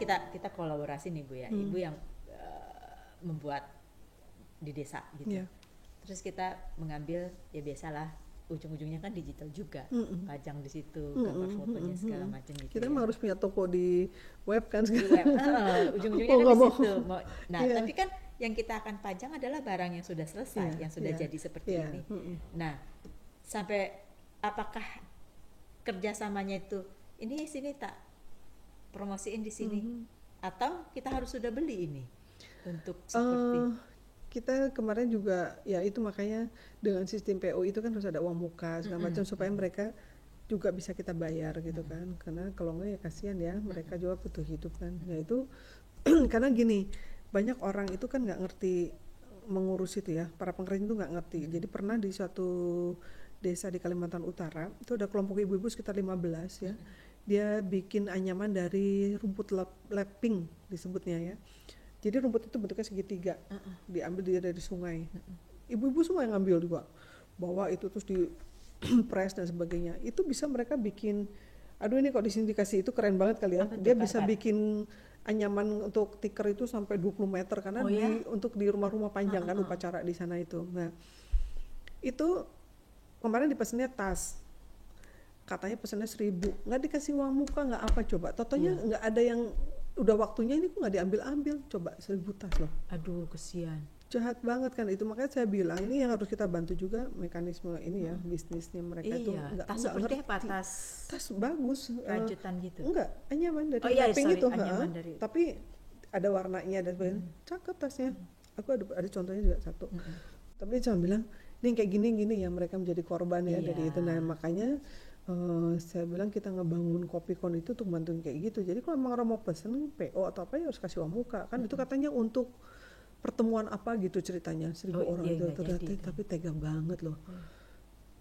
Kita kita kolaborasi nih Bu ya, Ibu yang eh, membuat di desa gitu. Iya. Terus kita mengambil ya biasalah ujung-ujungnya kan digital juga, Mm-mm. pajang di situ, gambar fotonya segala macam gitu. Kita ya. harus punya toko di web kan di web. Heeh, ujung-ujungnya Oh, kan di situ. Mau- Nah, Iya. tapi kan yang kita akan pajang adalah barang yang sudah selesai, Iya, yang sudah iya, jadi seperti iya, ini. mm-mm. Nah, sampai apakah kerjasamanya itu ini sini tak promosiin di sini. Mm-hmm. atau kita harus sudah beli ini untuk seperti? Eh, kita kemarin juga ya itu makanya dengan sistem PO itu kan harus ada uang muka segala macam supaya mereka juga bisa kita bayar gitu kan. Karena kalau enggak ya kasihan ya mereka juga butuh hidup kan. Ya itu karena gini banyak orang itu kan nggak ngerti mengurus itu ya. Para pengrajin itu nggak ngerti. Jadi pernah di suatu desa di Kalimantan Utara itu ada kelompok ibu-ibu sekitar 15 ya dia bikin anyaman dari rumput lap- laping disebutnya ya jadi rumput itu bentuknya segitiga, diambil dia dari sungai. Ibu-ibu semua yang ngambil juga, bawa itu terus di press dan sebagainya. Itu bisa mereka bikin, aduh ini kok di sini dikasih itu keren banget kali ya. Apa Dia bisa bikin anyaman untuk tikar itu sampai 20 meter karena Oh di, ya? untuk di rumah-rumah panjang kan upacara di sana itu. Nah itu kemarin dipesennya tas katanya pesennya seribu. Nggak dikasih uang muka nggak apa coba. Totonya Iya. nggak ada yang udah waktunya ini kok nggak diambil ambil coba seribu tas loh. Aduh kesian. jahat banget kan itu. Makanya saya bilang ini yang harus kita bantu juga mekanisme ini ya bisnisnya mereka itu iya, nggak tas nggak seperti ngerti. apa? Tas tas bagus eh, rajutan gitu. enggak anyaman dari Oh iya, sorry, itu ha, dari- tapi ada warnanya dan sebagainya cakep tasnya. Aku ada ada contohnya juga satu. Tapi dia cuma bilang ini kayak gini gini ya mereka menjadi korban ya dari Iya. itu. Nah makanya eh, saya bilang kita ngebangun kopikon itu untuk bantuin kayak gitu. Jadi kalau emang orang mau pesen PO atau apa ya harus kasih uang muka. Kan itu katanya untuk pertemuan apa gitu ceritanya seribu Oh, orang iya, itu ternyata jadi kan. tapi tega banget loh.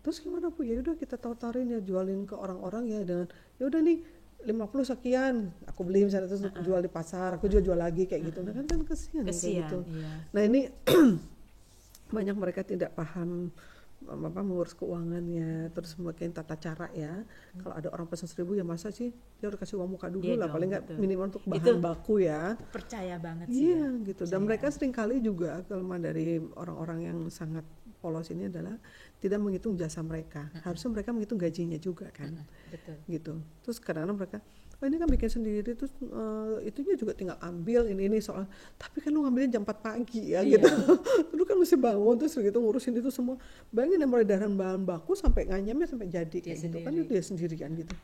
Terus gimana bu? Ya udah kita tawarin ya jualin ke orang-orang ya dengan ya udah nih 50 sekian aku beli misalnya terus aku jual di pasar aku juga jual lagi kayak gitu. Nah kan kan kesian, ya kayak Kesian, gitu. iya. nah ini banyak mereka tidak paham apa mengurus keuangannya terus mungkin tata cara ya kalau ada orang pesan seribu ya masa sih dia harus kasih uang muka dulu Iya lah dong, paling nggak minimal untuk bahan Itu- baku ya Percaya banget sih. Iya ya. gitu. Dan mereka sering kali juga kelemahan dari orang-orang yang sangat polos ini adalah tidak menghitung jasa mereka. Harusnya mereka menghitung gajinya juga kan. Betul. Gitu. Terus kadang-kadang mereka oh ini kan bikin sendiri terus eh, itunya juga tinggal ambil ini ini soal tapi kan lu ngambilnya jam 4 pagi ya Iya. gitu lu kan mesti bangun terus gitu ngurusin itu semua bayangin yang mulai dari bahan baku sampai nganyamnya sampai jadi Dia kayak gitu kan sendiri. itu dia sendirian gitu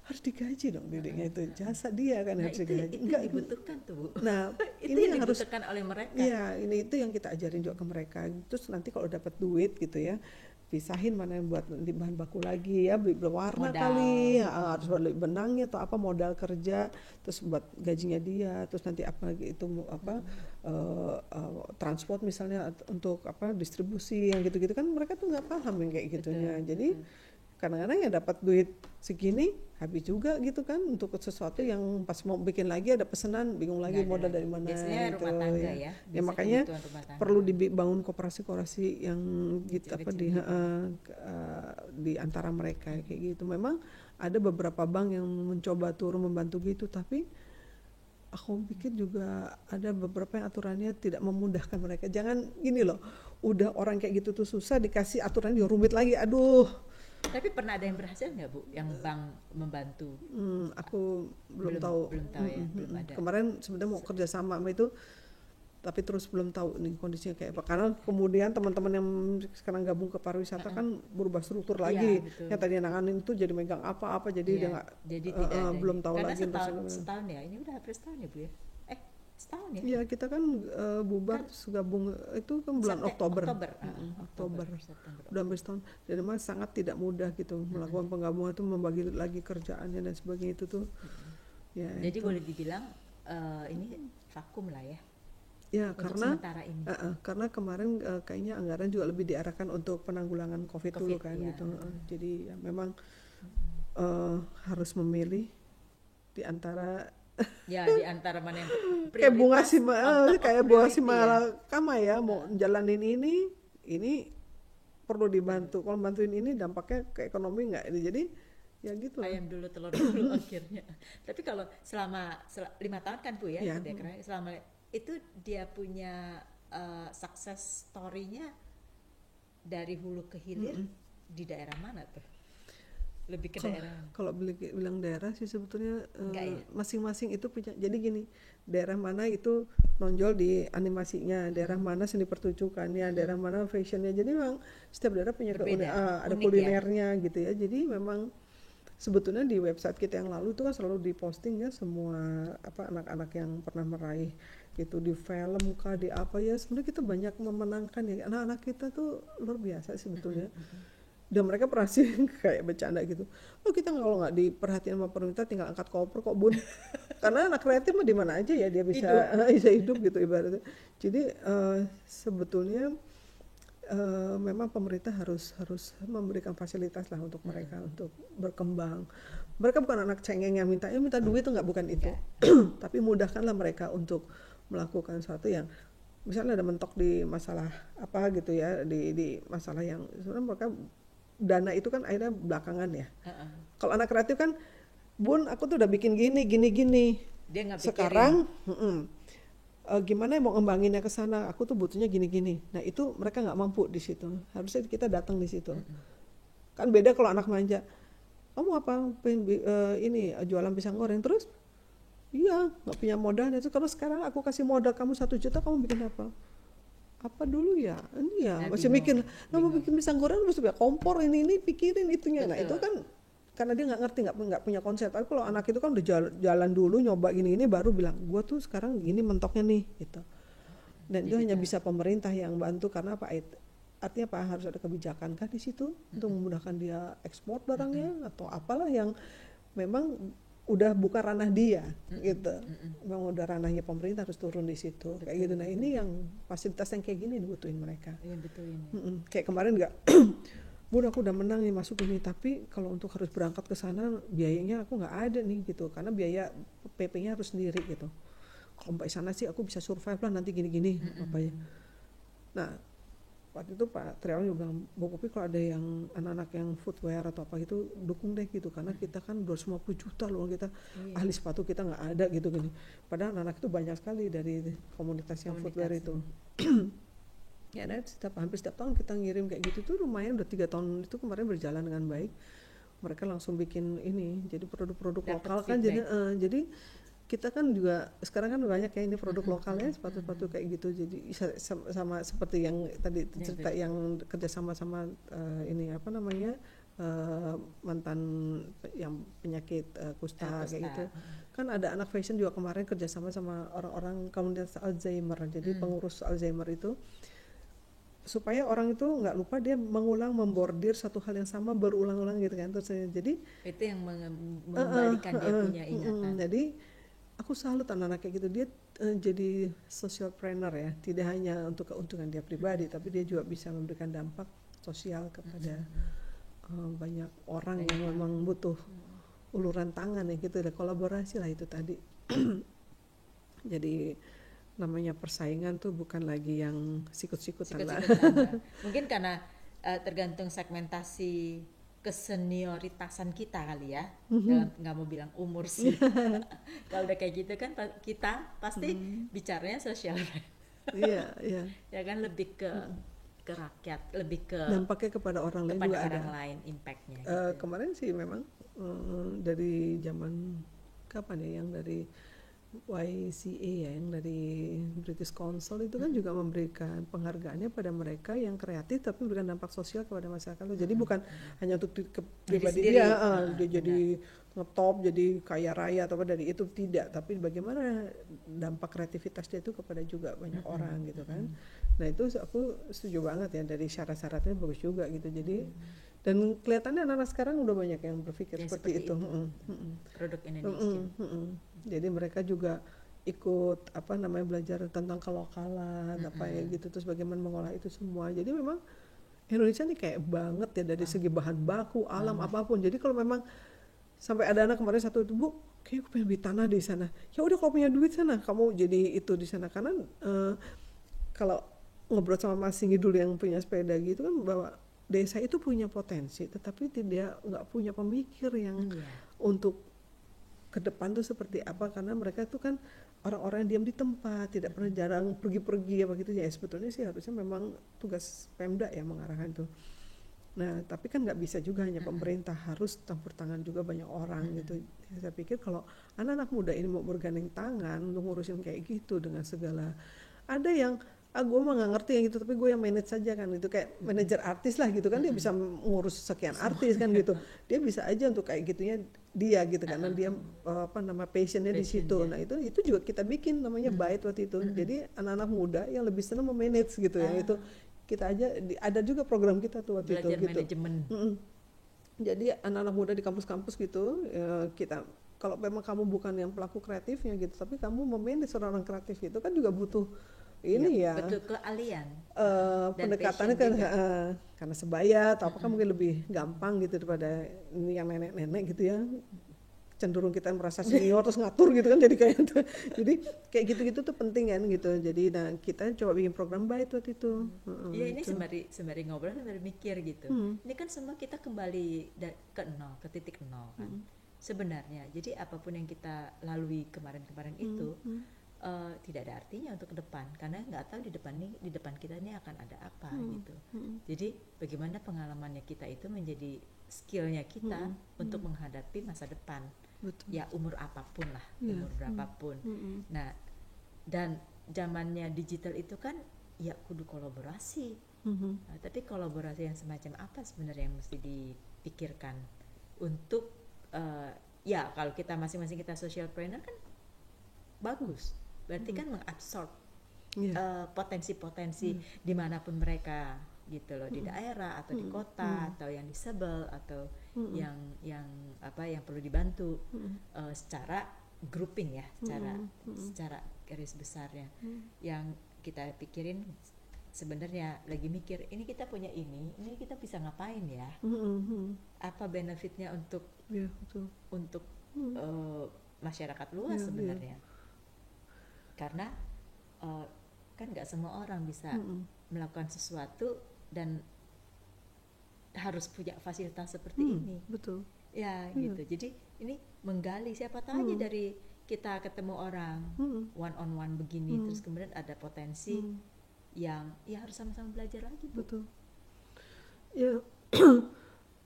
harus digaji dong dirinya itu jasa dia kan Nah, harus itu, digaji itu Enggak, dibutuhkan tuh, Bu. nah itu ini yang yang harus oleh mereka. Iya, ini itu yang kita ajarin juga ke mereka. Terus nanti kalau dapat duit gitu ya, pisahin mana yang buat di bahan baku lagi ya, beli warna Modal. kali, ya, harus beli benangnya atau apa modal kerja, terus buat gajinya dia, terus nanti apa lagi itu apa eh, eh, transport misalnya untuk apa distribusi yang gitu-gitu kan mereka tuh nggak paham yang kayak gitunya. Jadi kadang-kadang ya dapat duit segini habis juga gitu kan untuk sesuatu yang pas mau bikin lagi ada pesanan bingung lagi modal dari mana Biasanya gitu, rumah tangga ya. ya Biasanya makanya tangga. perlu dibangun koperasi-koperasi yang gitu apa di eh, di antara mereka kayak gitu. Memang ada beberapa bank yang mencoba turun membantu gitu tapi aku pikir juga ada beberapa yang aturannya tidak memudahkan mereka. Jangan gini loh, udah orang kayak gitu tuh susah dikasih aturan dia rumit lagi. Aduh, Tapi pernah ada yang berhasil nggak Bu, yang bank membantu? hmm, aku belum, Belum- tahu. belum tahu ya, Mm, mm, belum ada. Kemarin sebenarnya mau kerja sama sama itu tapi terus belum tahu nih kondisinya kayak apa karena kemudian teman-teman yang sekarang gabung ke pariwisata kan berubah struktur Iya, lagi betul. yang tadi nanganin itu jadi megang apa-apa jadi Iya, dia nggak jadi eh, tidak ada belum tahu Karena lagi setahun, terus- setahun ya, ini udah hampir setahun ya Bu ya? Setahun ya? Iya kita kan eh, bubar terus gabung itu kan bulan Oktober Oktober, ah, Mm, Oktober, Oktober. September. udah hampir setahun jadi memang sangat tidak mudah gitu melakukan penggabungan itu membagi lagi kerjaannya dan sebagainya itu tuh ya Jadi itu. boleh dibilang eh, ini vakum lah ya ya untuk karena ini. Eh, eh, karena kemarin eh, kayaknya anggaran juga lebih diarahkan untuk penanggulangan COVID, dulu COVID, kan iya. gitu. Eh, jadi ya memang eh, harus memilih di antara ya di antara mana yang kayak bunga si top kayak bunga si ya. kama ya mau jalanin ini ini perlu dibantu. Kalau bantuin ini dampaknya ke ekonomi nggak ini jadi ya gitu lah. ayam dulu telur dulu akhirnya tapi kalau selama sel- lima tahun kan bu ya, Ya. Dekra, selama itu dia punya uh, success story-nya dari hulu ke hilir di daerah mana tuh lebih ke Kalau- daerah? Kalau bilang daerah sih sebetulnya eh, ya? masing-masing itu punya. Jadi gini, daerah mana itu nonjol di animasinya, daerah Hmm. mana seni pertunjukannya, daerah mana fashionnya. Jadi memang setiap daerah punya Berbeda, keuni- ah, ada unik ya. kulinernya gitu ya. Jadi memang sebetulnya di website kita yang lalu itu kan selalu diposting ya semua apa anak-anak yang pernah meraih gitu di film kah di apa ya sebenarnya kita banyak memenangkan ya anak-anak kita tuh luar biasa sebetulnya dan mereka pernah sih kayak bercanda gitu. Oh kita kalau nggak diperhatiin sama pemerintah tinggal angkat koper kok bun. Karena anak kreatif mah di mana aja ya dia bisa bisa hidup gitu ibaratnya. Jadi eh, sebetulnya eh, memang pemerintah harus harus memberikan fasilitas lah untuk mereka untuk berkembang. Mereka bukan anak cengeng yang minta ya minta duit itu nggak? Bukan itu. Tapi mudahkanlah mereka untuk melakukan sesuatu yang misalnya ada mentok di masalah apa gitu ya di di masalah yang sebenarnya mereka dana itu kan akhirnya belakangan ya. Heeh. kalau anak kreatif kan bun aku tuh udah bikin gini gini gini. Dia nggak sekarang mm-mm, eh, gimana ya mau ngembanginnya ke sana? Aku tuh butuhnya gini gini. Nah itu mereka nggak mampu di situ. Harusnya kita datang di situ. Kan beda kalau anak manja. Kamu apa? Pengen bi- eh, ini eh, jualan pisang goreng terus? Iya nggak punya modalnya. Itu kalau sekarang aku kasih modal kamu satu juta kamu bikin apa apa dulu ya? Ini ya Nah, masih bingung, mikir nah mau bikin pisang goreng harus punya kompor ini ini pikirin itunya. Nah itu Betul. kan karena dia nggak ngerti nggak nggak punya konsep. Tapi kalau anak itu kan udah jalan, jalan dulu nyoba gini ini baru bilang gua tuh sekarang gini mentoknya nih gitu. Dan itu hanya bisa pemerintah yang bantu karena apa? Artinya apa? Harus ada kebijakan kah di situ untuk memudahkan dia ekspor barangnya atau apalah yang memang udah bukan ranah dia gitu. Memang udah ranahnya pemerintah harus turun di situ. Kayak gitu. Nah ini yang fasilitas yang kayak gini dibutuhin mereka. Iya, betul ini. Mm-mm. kayak kemarin nggak bun aku udah menang nih masuk ini tapi kalau untuk harus berangkat ke sana biayanya aku nggak ada nih gitu. Karena biaya PP-nya harus sendiri gitu. Kalau sampai sana sih aku bisa survive lah nanti gini-gini apa ya. Nah waktu itu Pak Triawan juga bilang Bu Popi kalau ada yang anak-anak yang footwear atau apa gitu dukung deh gitu. Karena kita kan 250 juta loh kita. Iya. ahli sepatu kita nggak ada gitu gini. Padahal anak-anak itu banyak sekali dari komunitas yang footwear itu. Ya dan setiap hampir setiap tahun kita ngirim kayak gitu tuh lumayan udah tiga tahun itu kemarin berjalan dengan baik. Mereka langsung bikin ini jadi produk-produk Dapat lokal kan jadi eh, jadi kita kan juga sekarang kan banyak ya ini produk lokalnya sepatu-sepatu kayak gitu. Jadi sa- sama, sama seperti yang tadi cerita yang kerjasama sama eh, ini apa namanya eh, mantan yang penyakit eh, kusta kusta. kayak gitu. Kan ada anak fashion juga kemarin kerjasama sama orang-orang komunitas Alzheimer. Jadi pengurus Alzheimer itu supaya orang itu nggak lupa dia mengulang membordir satu hal yang sama berulang-ulang gitu kan. Terus jadi itu yang menge- mengembalikan dia Heeh, punya ingatan. Mm, jadi aku salut anak-anak kayak gitu. Dia eh, jadi social planner ya. Tidak hanya untuk keuntungan dia pribadi tapi dia juga bisa memberikan dampak sosial kepada eh, banyak orang yang memang butuh uluran tangan ya gitu. Ada kolaborasi lah itu tadi. Jadi namanya persaingan tuh bukan lagi yang sikut-sikutan lah. Sikut-sikutan. mungkin karena eh, tergantung segmentasi kesenioritasan kita kali ya Mhm. Dalam- nggak mau bilang umur sih kalau udah kayak gitu kan kita pasti Mhm. bicaranya sosial iya iya ya kan lebih ke ke rakyat lebih ke dampaknya kepada orang lain kepada juga ada orang lain impactnya gitu. Eh, kemarin sih memang eh, dari zaman kapan ya yang dari YCA ya yang dari British Council itu kan juga memberikan penghargaannya pada mereka yang kreatif tapi memberikan dampak sosial kepada masyarakat. Jadi bukan hanya untuk di, ke, pribadi dia, Ah, dia jadi ngetop, jadi kaya raya atau apa dari itu tidak, tapi bagaimana dampak kreativitas dia itu kepada juga banyak orang gitu kan. Nah itu aku setuju banget ya dari syarat-syaratnya bagus juga gitu. Jadi dan kelihatannya anak-anak sekarang udah banyak yang berpikir Ya, seperti, seperti itu. itu. Mm, mm, mm. produk Indonesia Mm-mm, mm-mm. Jadi mereka juga ikut apa namanya belajar tentang kelokalan apa ya gitu terus bagaimana mengolah itu semua. Jadi memang Indonesia nih kayak banget ya dari segi bahan baku, alam apa pun. Jadi kalau memang sampai ada anak kemarin satu itu bu, kayak aku pengen beli tanah di sana. Ya udah kalau punya duit sana, kamu jadi itu di sana karena eh, kalau ngobrol sama Mas Singgi dulu yang punya sepeda gitu kan bahwa desa itu punya potensi tetapi tidak nggak punya pemikir yang Iya. untuk ke depan tuh seperti apa karena mereka itu kan orang-orang yang diam di tempat tidak pernah jarang pergi-pergi apa gitu. Ya sebetulnya sih harusnya memang tugas Pemda ya mengarahkan itu nah tapi kan nggak bisa juga hanya pemerintah harus campur tangan juga banyak orang gitu. Saya pikir kalau anak-anak muda ini mau bergandeng tangan untuk ngurusin kayak gitu dengan segala ada yang ah gue mah nggak ngerti yang gitu tapi gue yang manage saja kan itu kayak manajer artis lah gitu kan dia bisa ngurus sekian artis kan gitu. Dia bisa aja untuk kayak gitunya dia gitu karena dia eh, apa nama passionnya di situ. Dia. nah itu itu juga kita bikin namanya bait waktu itu. Jadi anak-anak muda yang lebih senang memanage gitu ya itu. Kita aja di- ada juga program kita tuh waktu Belajar itu gitu. manajemen. Jadi anak-anak muda di kampus-kampus gitu ya, kita kalau memang kamu bukan yang pelaku kreatifnya gitu, tapi kamu memanage orang-orang kreatif itu kan juga butuh ini ya, Betul keahlian. eh, Dan pendekatannya kan eh, karena sebaya atau apa kan mungkin lebih gampang gitu daripada ini yang nenek-nenek gitu ya cenderung kita merasa senior terus ngatur gitu kan jadi kayak itu. jadi kayak gitu-gitu tuh penting kan gitu jadi nah kita coba bikin program baik waktu itu Iya ini gitu. sembari sembari ngobrol sembari mikir gitu. Hmm. Ini kan semua kita kembali ke nol, ke titik nol kan. Hmm. Sebenarnya, jadi apa pun yang kita lalui kemarin-kemarin itu Hmm. Eh, tidak ada artinya untuk ke depan karena nggak tahu di depan nih di depan kita ini akan ada apa Hmm. gitu. Hmm. Jadi bagaimana pengalamannya kita itu menjadi skillnya kita Hmm. untuk menghadapi masa depan. betul Ya umur apa pun lah, Iya. umur berapapun. Mm-mm. Nah, dan zamannya digital itu kan ya kudu kolaborasi. Mhm. Nah, tapi kolaborasi yang semacam apa sebenarnya yang mesti dipikirkan untuk eh, ya kalau kita masing-masing kita social planner kan bagus. Berarti kan mengabsorb Iya. eh, potensi-potensi di mana pun mereka gitu loh di daerah atau di Hmm. kota atau yang disable atau Mm-mm. yang yang apa yang perlu dibantu Mm-mm. eh, secara grouping ya secara Mm, mm. secara garis besarnya Mm. yang kita pikirin sebenarnya lagi mikir ini kita punya ini ini kita bisa ngapain ya Mhm. apa benefitnya untuk Iya betul. untuk Mm. eh, masyarakat luas Iya, iya. sebenarnya karena eh, kan nggak semua orang bisa Mm-mm. melakukan sesuatu dan harus punya fasilitas seperti Hmm, ini Betul. ya Iya. gitu jadi ini menggali siapa tahu aja Hmm. dari kita ketemu orang Mm. one on one begini Hmm. terus kemudian ada potensi Mm. yang ya harus sama-sama belajar lagi bu Betul. Ya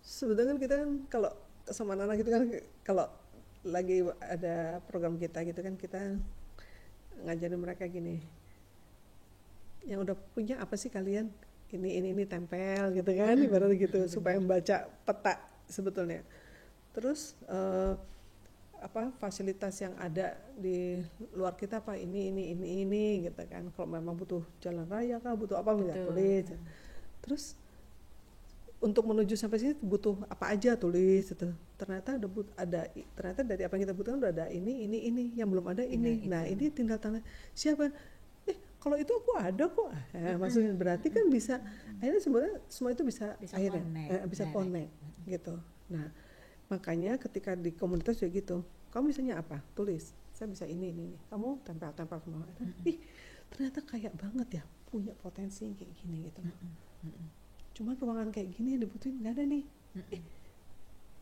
sebetulnya kan kita kan kalau sama anak gitu kan kalau lagi ada program kita gitu kan kita ngajarin mereka gini yang udah punya apa sih kalian? Ini ini ini tempel gitu kan ibarat gitu supaya membaca peta sebetulnya. Terus eh, apa fasilitas yang ada di luar kita apa ini ini ini ini gitu kan. Kalau memang butuh jalan raya kah butuh apa bisa Betul. tulis terus untuk menuju sampai sini butuh apa aja tulis gitu. ternyata ada but- ada ternyata dari apa yang kita butuhkan udah ada ini ini ini yang belum ada ini. Nah, nah, itu. ini tinggal tanda siapa? Eh kalau itu aku ada kok. Eh, maksudnya berarti kan bisa akhirnya sebenarnya semua itu bisa, Bisa akhirnya connect, eh, bisa direct. connect gitu. Nah makanya ketika di komunitas juga gitu kamu bisanya apa? Tulis. Saya bisa ini ini, ini. kamu tempel tempel semua ih ternyata kayak banget ya punya potensi kayak gini gitu cuman ruangan kayak gini yang dibutuhin nggak ada nih. Eh,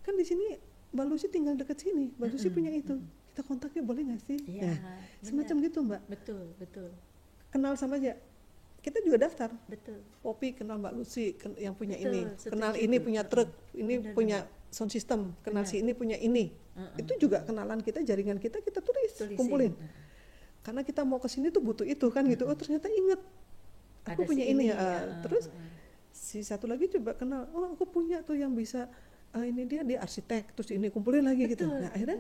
kan di sini Mbak Lucy tinggal deket sini. Mbak Lucy punya itu. Kita kontaknya boleh nggak sih? Iya, nah benar. semacam gitu Mbak. Betul betul. Kenal sama aja. Kita juga daftar. Betul. Popi kenal Mbak Lucy ken- yang punya Betul, ini. kenal ini punya truk ini Benar, punya sound system. Kenal Benar. si ini punya ini. Mm-mm. itu juga kenalan kita jaringan kita kita tulis Tulisin. kumpulin. Karena kita mau ke sini tuh butuh itu kan gitu. Oh ternyata inget. Ada aku punya si ini, ini, ya ya, terus uh, uh. Si satu lagi coba kenal oh aku punya tuh yang bisa ah, ini dia dia arsitek terus ini kumpulin lagi gitu. Betul, nah akhirnya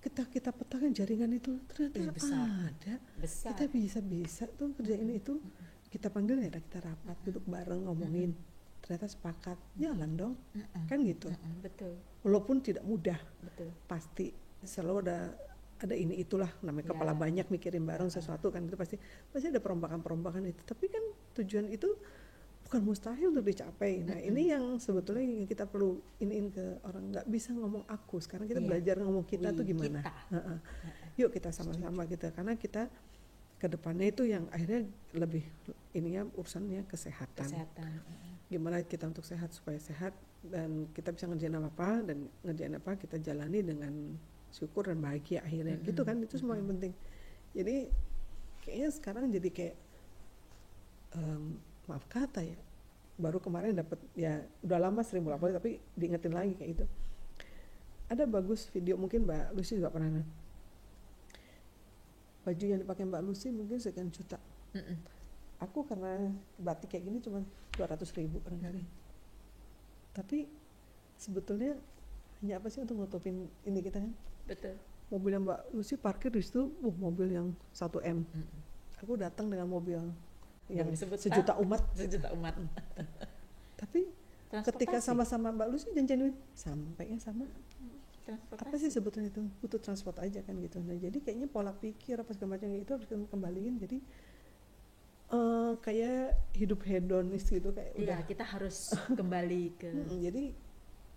kita kita petakan jaringan itu. Ternyata Ih, besar. ada. Besar. Kita bisa bisa tuh kerjain itu. Kita panggil ya kita rapat duduk bareng ngomongin. Ternyata sepakat. Jalan dong. Kan gitu. Betul. Walaupun tidak mudah. Betul. Pasti selalu ada ada ini itulah. Namanya Ya. kepala banyak mikirin bareng sesuatu kan itu pasti pasti ada perombakan-perombakan itu. Tapi kan tujuan itu bukan mustahil untuk dicapai. Nah ini yang sebetulnya yang kita perlu iniin ke orang. Nggak bisa ngomong aku. Sekarang kita Iya. belajar ngomong kita We, tuh gimana? kita. Yuk kita sama-sama gitu. Karena kita ke depannya itu yang akhirnya lebih ininya urusannya kesehatan. Kesehatan gimana kita untuk sehat supaya sehat dan kita bisa ngerjain apa apa dan ngerjain apa kita jalani dengan syukur dan bahagia akhirnya. Mm-mm. gitu kan? Itu semua yang penting. Jadi kayaknya sekarang jadi kayak em, maaf kata ya baru kemarin dapat ya udah lama sering bolak balik tapi diingetin lagi kayak itu ada bagus video mungkin mbak Lucy juga pernah lihat. baju yang dipakai mbak Lucy mungkin sekian juta. Mm-mm. aku karena batik kayak gini cuma 200 ribu barangkali tapi sebetulnya hanya apa sih untuk nutupin ini kita kan? Betul. Mobil yang mbak Lucy parkir di situ uh, mobil yang 1 m. Aku datang dengan mobil yang Boleh disebut, sejuta umat. sejuta umat. Tapi ketika sama-sama mbak Lucy janjian duit sampainya sama. Apa sih sebetulnya itu? Butuh transport aja kan gitu. Nah jadi kayaknya pola pikir apa segala macam itu harus kembaliin. Jadi eh kayak hidup hedonis gitu kayak Iya, udah. kita harus kembali ke Mm-mm, jadi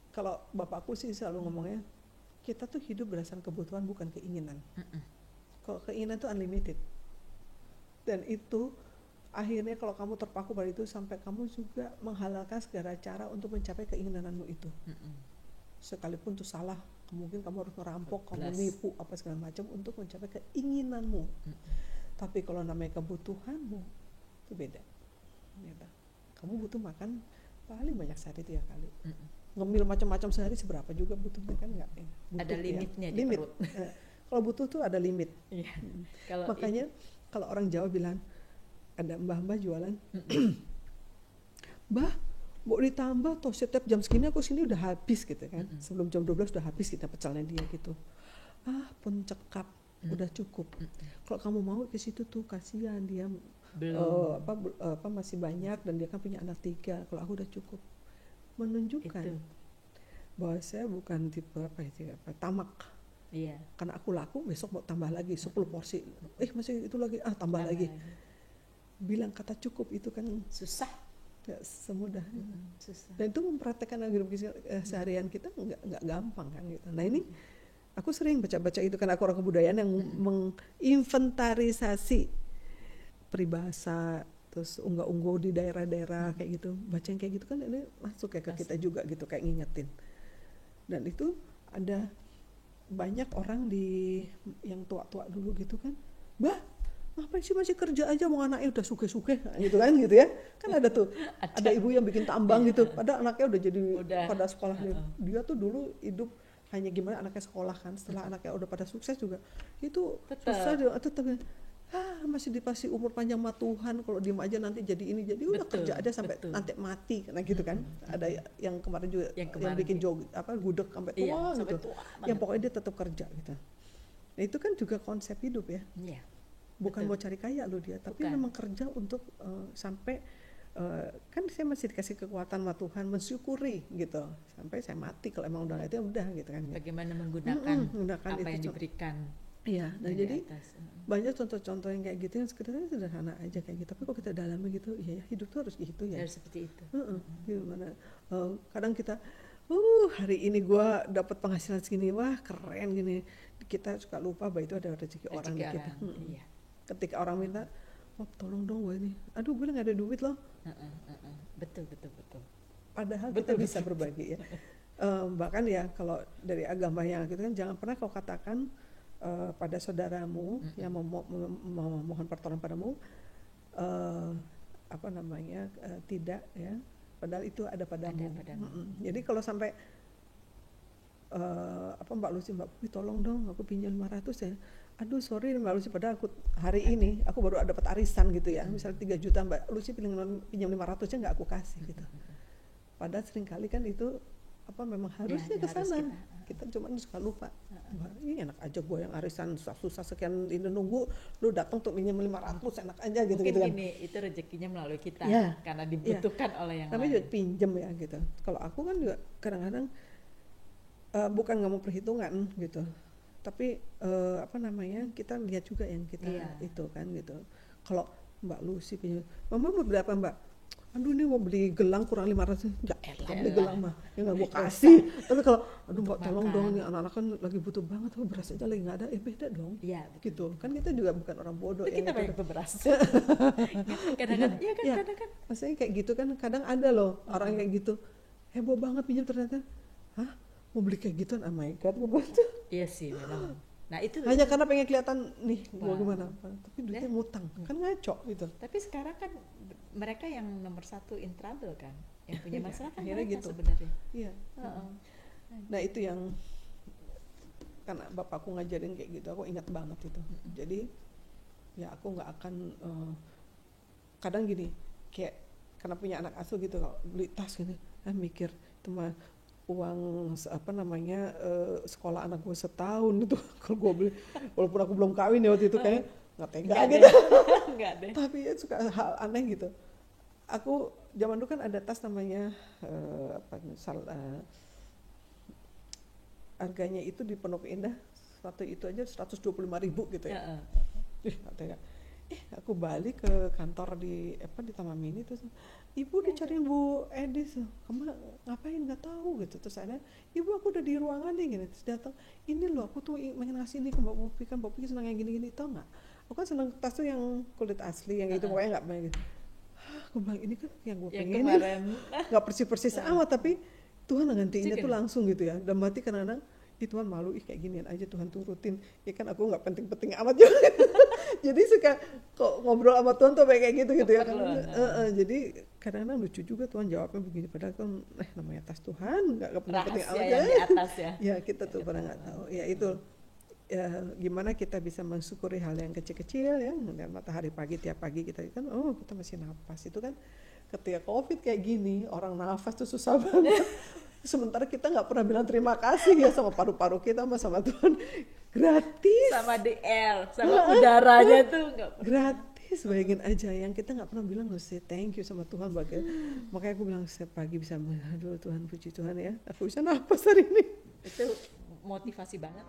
kalau bapakku sih selalu ngomongnya kita tuh hidup berdasarkan kebutuhan bukan keinginan. Kalau keinginan tuh unlimited. Dan itu akhirnya kalau kamu terpaku pada itu sampai kamu juga menghalalkan segala cara untuk mencapai keinginanmu itu. Sekalipun itu salah mungkin kamu harus ngerampok kamu nipu apa segala macam untuk mencapai keinginanmu. Tapi kalau namanya kebutuhanmu itu beda. Kamu butuh makan paling banyak sehari tiga kali. Ngemil macam-macam sehari seberapa juga butuhnya kan nggak? Ya. Butuh Ada ya. limitnya di limit. perut. Eh, kalau butuh tuh ada limit. Iya. Kalau makanya kalau orang Jawa bilang ada mbah-mbah jualan. Mbah mau ditambah toh setiap jam segini aku sini udah habis gitu kan. Mm-mm. sebelum jam 12 udah habis kita pecelnya dia gitu. Ah pun cekap Mm. udah cukup. Mm-mm. kalau kamu mau ke situ tuh kasihan dia belum. eh, apa eh, apa masih banyak dan dia kan punya anak tiga. Kalau aku udah cukup. Menunjukkan itu. bahwa saya bukan tipe apa itu apa tamak. Iya. karena aku laku besok mau tambah lagi 10 porsi. Eh masih itu lagi ah tambah lagi bilang kata cukup itu kan Susah. nggak semudah Mm-mm. Susah. dan itu mempraktekkan kita, eh, seharian kita nggak nggak gampang kan gitu nah ini aku sering baca-baca itu kan aku orang kebudayaan yang menginventarisasi peribahasa terus unggah-ungguh di daerah-daerah kayak gitu baca yang kayak gitu kan ini masuk ya ke kita juga gitu kayak ngingetin dan itu ada banyak orang di yang tua-tua dulu gitu kan bah ngapain sih masih kerja aja mau anaknya udah suke-suke gitu kan gitu ya. Kan ada tuh ada. ibu yang bikin tambang gitu. Padahal anaknya udah jadi Udah. pada sekolah. Dia. Tuh dulu hidup hanya gimana anaknya sekolah kan. Setelah anaknya udah pada sukses juga itu Tetap. susah dia tetap ah masih dikasih umur panjang sama Tuhan kalau diem aja nanti jadi ini jadi udah Betul, kerja aja sampai betul. nanti mati karena gitu kan. Ada yang kemarin juga Yang yang, kemarin bikin gitu. jog apa gudeg sampai tua Iya, sampai gitu. tua yang pokoknya dia tetap kerja gitu. Nah itu kan juga konsep hidup ya. Iya. Bukan Betul. mau cari kaya loh dia tapi Bukan. memang kerja untuk eh, sampai eh, kan saya masih dikasih kekuatan sama Tuhan mensyukuri gitu sampai saya mati kalau emang udah itu ya udah gitu kan Bagaimana menggunakan Mm-mm, menggunakan apa yang itu. diberikan iya nah jadi atas. Mm. banyak contoh-contoh yang kayak gitu yang sebenarnya sederhana aja kayak gitu tapi kalau kita dalami gitu iya ya hidup tuh harus gitu ya Harus seperti itu. Heeh, gimana Eh, kadang kita uh hari ini gua dapat penghasilan segini wah keren gini kita suka lupa bahwa itu ada rezeki orang Rezeki di kita orang, Mm-mm. Iya. Ketika orang minta oh tolong dong gue ini aduh gue nggak ada duit loh Heeh, heeh. Betul betul betul. padahal Betul, kita bisa berbagi ya Eh, bahkan ya kalau dari agama yang gitu kan jangan pernah kau katakan eh, pada saudaramu yang memo- mem- memohon pertolongan padamu eh, apa namanya eh, tidak ya padahal itu ada padamu, Ada padamu. Mm-mm. jadi kalau sampai eh, apa Mbak Lucy Mbak Pupi tolong dong aku pinjam 500 ya aduh sorry Mbak Lucy padahal aku hari ini aku baru dapat arisan gitu ya. Misalnya 3 juta Mbak Lucy pinjam pinjam 500 nya nggak aku kasih gitu. Padahal sering kali kan itu apa memang harusnya Ya, ke harus sana. kita, kita cuma suka lupa. Ini enak aja gue yang arisan susah-susah sekian ini nunggu lu datang tuh minjem 500 enak aja gitu Mungkin gitu kan. gini, itu rezekinya melalui kita Ya. karena dibutuhkan oleh yang tapi lain. juga pinjem ya gitu. Kalau aku kan juga kadang-kadang eh, bukan nggak mau perhitungan gitu tapi eh, apa namanya kita lihat juga yang kita Iya. itu kan gitu. Kalau Mbak Lucy pinjam mama mau berapa Mbak? Aduh ini mau beli gelang kurang 500 ya elah Ya beli gelang mah ya nggak gue kasih. Tapi kalau aduh mbak tolong dong nih anak-anak kan lagi butuh banget oh beras aja lagi nggak ada. Eh beda dong. Iya, betul. gitu. Kan kita juga bukan orang bodoh Itu kita ya banyak gitu. beras. Kadang-kadang, ya kan, Iya. kadang-kadang. maksudnya kayak gitu kan kadang ada loh orang kayak gitu. Heboh banget pinjam ternyata. Hah mau beli kayak gituan oh my god gitu. Iya sih, memang. Nah itu. hanya karena pengen kelihatan nih Wah. gimana tapi duitnya Ya. ngutang kan ngaco gitu Tapi sekarang kan mereka yang nomor satu in trouble kan, yang punya Iya, masalah kan akhirnya mereka gitu. sebenarnya. iya Heeh. nah itu yang karena bapakku ngajarin kayak gitu aku ingat banget itu jadi ya aku nggak akan eh, kadang gini kayak karena punya anak asuh gitu kalau beli tas gini ah mikir itu mah uang apa namanya eh, sekolah anak gue setahun itu kalau gue beli walaupun aku belum kawin ya waktu itu kayak nggak tega Enggak gitu deh. Tapi ya suka hal aneh gitu aku zaman dulu kan ada tas namanya eh, apa misal eh, harganya itu di Pondok Indah waktu itu aja 125 ribu gitu ya Heeh. Ih, nggak tega. Aku balik ke kantor di apa di Taman Mini terus ibu dicariin Bu Edis. Kamu ngapain? Nggak tahu gitu. Terus ada ibu aku udah di ruangan nih gini. Terus datang ini loh aku tuh ingin ngasih ini ke Mbak Popi kan Mbak Popi senang yang gini-gini. Tau nggak? Aku kan senang tas tuh yang kulit asli yang itu pokoknya nggak banyak gitu. Aku bilang ini kan yang gue pengen nggak persis-persis amat tapi Tuhan ngantiinnya tuh langsung gitu ya. Dan berarti kadang-kadang Ih Tuhan malu ih kayak ginian aja Tuhan turutin. Ya kan aku nggak penting-penting amat juga. Jadi suka kok ngobrol sama Tuhan tuh kayak gitu gitu ya kan. Eh, eh, jadi kadang-kadang lucu juga Tuhan jawabnya begini. Padahal kan eh namanya tas Tuhan nggak penting-penting amat. yang di atas ya. ya kita tuh pada nggak tahu. ya itu ya gimana kita bisa mensyukuri hal yang kecil-kecil ya melihat matahari pagi tiap pagi kita kan oh kita masih nafas itu kan ketika covid kayak gini orang nafas tuh susah banget sementara kita nggak pernah bilang terima kasih ya sama paru-paru kita sama sama Tuhan. Gratis. Sama air, sama udaranya tuh gratis bayangin aja. Yang kita nggak pernah bilang loh say thank you sama Tuhan bagai makanya aku bilang setiap pagi bisa aduh Tuhan puji Tuhan ya. Aku bisa nafas hari ini. Itu motivasi banget.